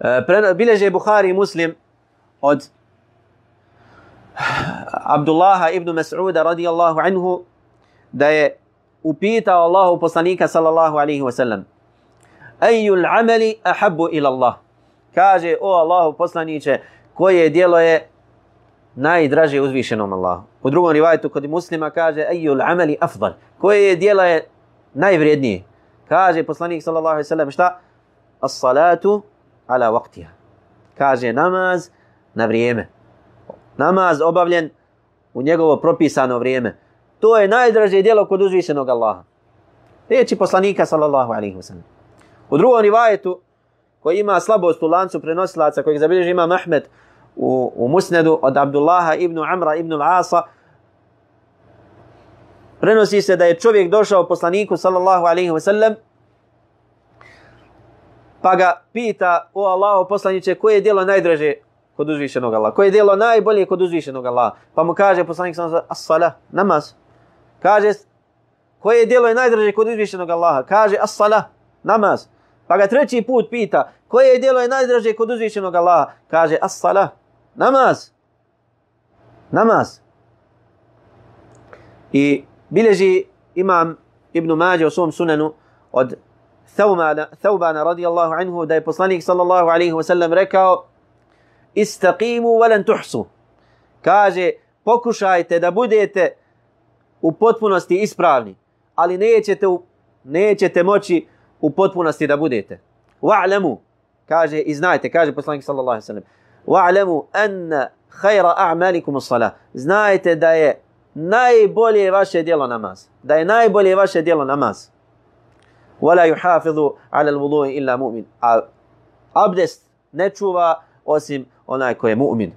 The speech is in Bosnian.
E, Bileže Buhari muslim od Abdullaha ibn Mas'uda radijallahu anhu da je upitao Allahu poslanika sallallahu alaihi wa sallam Ejul ameli ahabbu ila Allah. Kaže, o Allahu poslaniće, koje dijelo je najdraže uzvišenom Allahu. U drugom rivajetu kod muslima kaže, ejul ameli afdal. Koje je dijelo je najvrijednije. Kaže poslanik sallallahu alaihi wa sallam šta? As-salatu ala waqtiha. Kaže namaz na vrijeme. Namaz obavljen u njegovo propisano vrijeme. To je najdraže djelo kod uzvišenog Allaha. Riječi poslanika sallallahu alaihi wa. U drugom rivajetu koji ima slabost u lancu prenosilaca kojeg zabilježi ima Ahmed u, u Musnedu od Abdullaha ibn Amra ibn Al-Asa prenosi se da je čovjek došao poslaniku sallallahu alaihi wa pa ga pita o Allahu poslaniće koje je djelo najdraže kod uzvišenog Allaha, koje je djelo najbolje kod uzvišenog Allaha. Pa mu kaže poslanik sam za as-salah, namaz. Kaže koje je djelo je najdraže kod uzvišenog Allaha? Kaže as-salah, namaz. Pa ga treći put pita, koje je djelo je najdraže kod uzvišenog Allaha? Kaže, as-salah, namaz. Namaz. I bilježi imam Ibn Mađe u svom sunanu od Thaubana, Thaubana radijallahu anhu da je poslanik sallallahu alaihi wa sallam rekao istaqimu velen tuhsu. Kaže, pokušajte da budete u potpunosti ispravni, ali nećete, nećete moći u potpunosti da budete. Wa'lamu, kaže i znajte, kaže poslanik sallallahu alejhi ve sellem. Wa'lamu anna khayra a'malikum as-salah. Znajte da je najbolje vaše djelo namaz. Da je najbolje vaše djelo namaz. ولا يحافظ على الوضوء الا مؤمن mu'min. A abdest ne čuva osim onaj ko je mu'min.